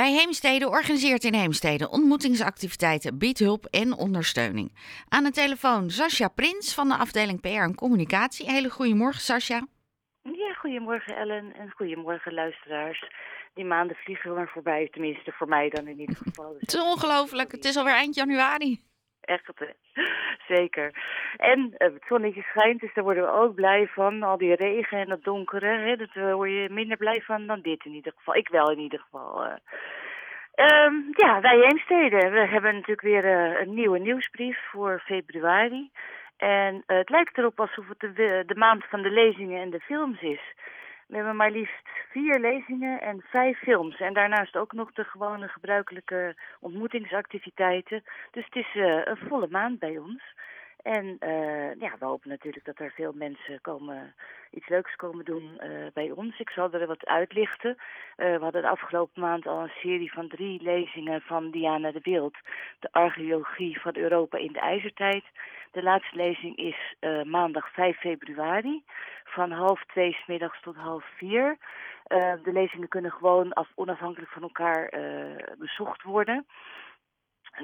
Bij Heemstede organiseert in Heemstede ontmoetingsactiviteiten, biedt hulp en ondersteuning. Aan de telefoon Sascha Prins van de afdeling PR en Communicatie. Hele goedemorgen Sascha. Ja, goedemorgen Ellen en goedemorgen luisteraars. Die maanden vliegen maar voorbij, tenminste voor mij dan in ieder geval. Het is ongelooflijk, het is alweer eind januari. Echt, hè? zeker. En uh, het zonnetje schijnt, dus daar worden we ook blij van. Al die regen en dat donkere, hè, dat uh, word je minder blij van dan dit in ieder geval. Ik wel in ieder geval. Um, ja, wij Heemstede, we hebben natuurlijk weer een nieuwe nieuwsbrief voor februari. En het lijkt erop alsof het de maand van de lezingen en de films is. We hebben maar liefst vier lezingen en vijf films. En daarnaast ook nog de gewone gebruikelijke ontmoetingsactiviteiten. Dus het is uh, een volle maand bij ons. En uh, ja, we hopen natuurlijk dat er veel mensen komen, iets leuks komen doen uh, bij ons. Ik zal er wat uitlichten. We hadden de afgelopen maand al een serie van drie lezingen van Diana de Wild. De archeologie van Europa in de ijzertijd. De laatste lezing is maandag 5 februari van half twee s middags tot half vier. de lezingen kunnen gewoon af, onafhankelijk van elkaar bezocht worden.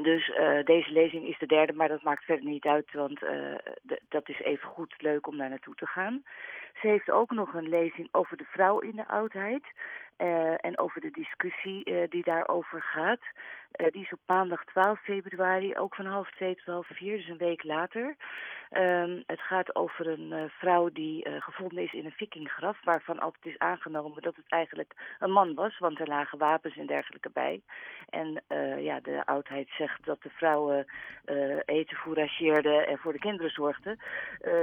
Dus deze lezing is de derde, maar dat maakt verder niet uit, want dat is even goed leuk om daar naartoe te gaan. Ze heeft ook nog een lezing over de vrouw in de oudheid uh, en over de discussie die daarover gaat. die is op maandag 12 februari, ook van half twee tot half vier, dus een week later. Um, het gaat over een uh, vrouw die uh, gevonden is in een vikinggraf, waarvan altijd is aangenomen dat het eigenlijk een man was, want er lagen wapens en dergelijke bij. En uh, ja, de oudheid zegt dat de vrouwen eten fourageerden en voor de kinderen zorgden.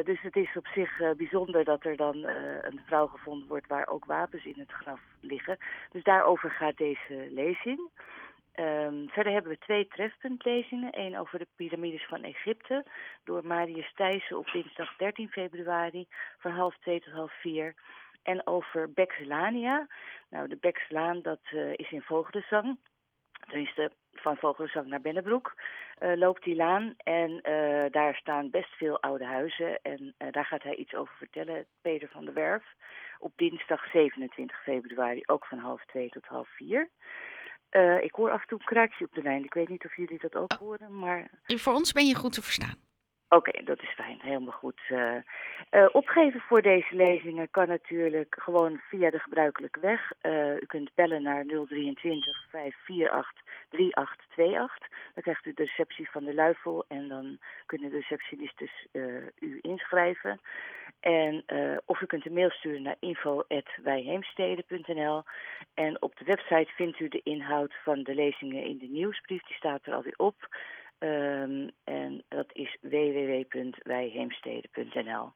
dus het is op zich bijzonder dat er dan een vrouw gevonden wordt waar ook wapens in het graf liggen. Dus daarover gaat deze lezing. Um, verder hebben we twee trefpuntlezingen. Eén over de piramides van Egypte door Marius Thijssen op dinsdag 13 februari van half twee tot half vier. En over Bexelania. Nou, de Bexelaan dat uh, is in Vogelenzang. Tenminste, van Vogelenzang naar Bennebroek uh, loopt die laan. En uh, daar staan best veel oude huizen. En daar gaat hij iets over vertellen, Peter van der Werf. Op dinsdag 27 februari, ook van half twee tot half vier. Ik hoor af en toe een kraakje op de lijn. Ik weet niet of jullie dat ook horen, maar... Voor ons ben je goed te verstaan. Oké, dat is fijn. Helemaal goed. Uh, uh, opgeven voor deze lezingen kan natuurlijk gewoon via de gebruikelijke weg. Uh, u kunt bellen naar 023 548 3828. Dan krijgt u de receptie van de Luifel en dan kunnen de receptionistes u inschrijven. En of u kunt een mail sturen naar info.wijheemsteden.nl. En op de website vindt u de inhoud van de lezingen in de nieuwsbrief. Die staat er alweer op. Um, en dat is www.wijheemsteden.nl.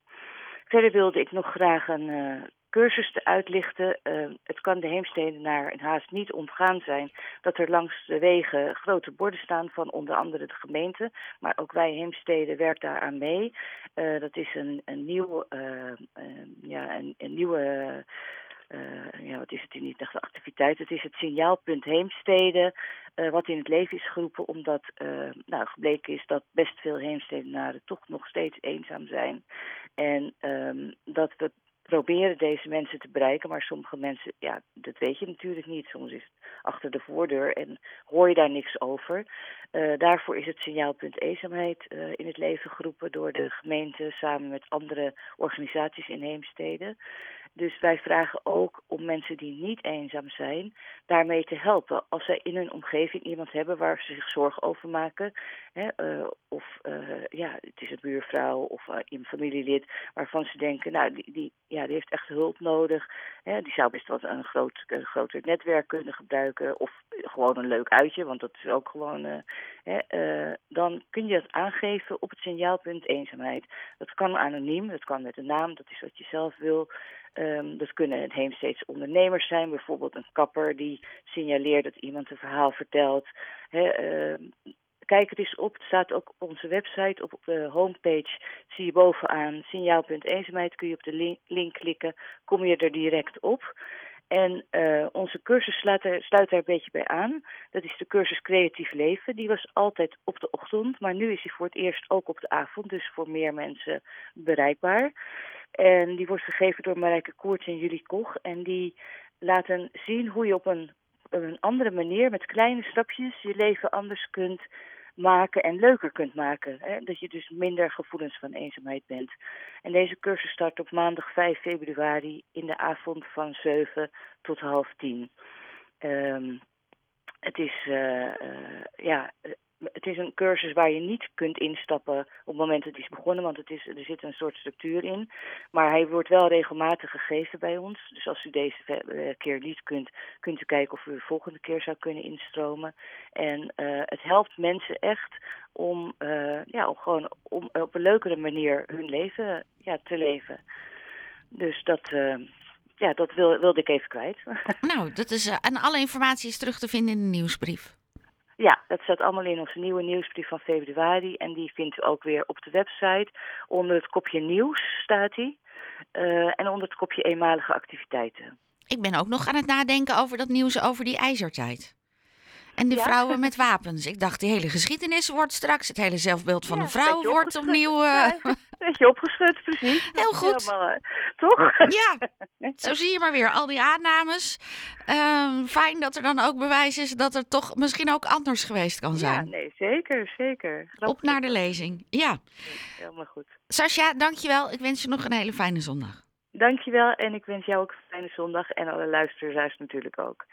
Verder wilde ik nog graag een uh, cursus uitlichten. Uh, het kan de Heemstedenaar haast niet ontgaan zijn dat er langs de wegen grote borden staan van onder andere de gemeente. Maar ook wij Heemsteden werkt daaraan mee. Uh, dat is een, een, nieuw, ja, een, een nieuwe uh, ja, wat is het in niet de activiteit? Het is het signaalpunt Heemstede, uh, wat in het leven is geroepen omdat uh, nou, gebleken is dat best veel Heemstedenaren toch nog steeds eenzaam zijn. En um, dat we proberen deze mensen te bereiken, maar sommige mensen, ja, dat weet je natuurlijk niet. Soms is het achter de voordeur en hoor je daar niks over. Uh, daarvoor is het signaalpunt eenzaamheid uh, in het leven geroepen door de gemeente samen met andere organisaties in Heemstede. Dus wij vragen ook om mensen die niet eenzaam zijn, daarmee te helpen. Als zij in hun omgeving iemand hebben waar ze zich zorgen over maken. Hè, uh, of uh, ja, het is een buurvrouw of uh, een familielid waarvan ze denken, nou, die, die, ja, die heeft echt hulp nodig. Die zou best wel een groot, groter netwerk kunnen gebruiken. Of gewoon een leuk uitje, want dat is ook gewoon. Hè, dan kun je dat aangeven op het signaalpunt eenzaamheid. Dat kan anoniem, dat kan met een naam, dat is wat je zelf wil. Um, dat kunnen het heemsteeds ondernemers zijn, bijvoorbeeld een kapper die signaleert dat iemand een verhaal vertelt. Uh, kijk het eens op, het staat ook op onze website, op de homepage zie je bovenaan signaal.eenzaamheid, kun je op de link, klikken, kom je er direct op. En uh, onze cursus sluit er, sluit daar een beetje bij aan. Dat is de cursus Creatief Leven. Die was altijd op de ochtend, maar nu is hij voor het eerst ook op de avond, dus voor meer mensen bereikbaar. En die wordt gegeven door Marijke Koerts en Julie Koch. En die laten zien hoe je op een een andere manier, met kleine stapjes, je leven anders kunt maken en leuker kunt maken. Hè? Dat je dus minder gevoelens van eenzaamheid bent. En deze cursus start op maandag 5 februari in de avond van 7 tot half 10. Um, het is, uh, uh, ja, het is een cursus waar je niet kunt instappen op het moment dat het is begonnen, want het is, er zit een soort structuur in. Maar hij wordt wel regelmatig gegeven bij ons. Dus als u deze eh, keer niet kunt, kunt u kijken of u de volgende keer zou kunnen instromen. En uh, het helpt mensen echt om, uh, ja, gewoon om op een leukere manier hun leven ja, te leven. Dus dat, ja, dat wil, wilde ik even kwijt. Nou, dat is, en alle informatie is terug te vinden in de nieuwsbrief. Ja, dat staat allemaal in onze nieuwe nieuwsbrief van februari. En die vindt u ook weer op de website. Onder het kopje nieuws staat die. Uh, en onder het kopje eenmalige activiteiten. Ik ben ook nog aan het nadenken over dat nieuws over die ijzertijd. En de Ja. vrouwen met wapens. Ik dacht, die hele geschiedenis wordt straks, het hele zelfbeeld van Ja, een vrouw wordt opnieuw. eh, beetje opgeschud, precies. Heel goed. helemaal, eh, toch? ja, zo zie je maar weer al die aannames. Ehm, fijn dat er dan ook bewijs is dat het toch misschien ook anders geweest kan Ja, zijn. nee, zeker, zeker. Grappig. Op naar de lezing. Ja. Helemaal goed. Sascha, dankjewel. Ik wens je nog een hele fijne zondag. Dankjewel en ik wens jou ook een fijne zondag en alle luisteraars natuurlijk ook.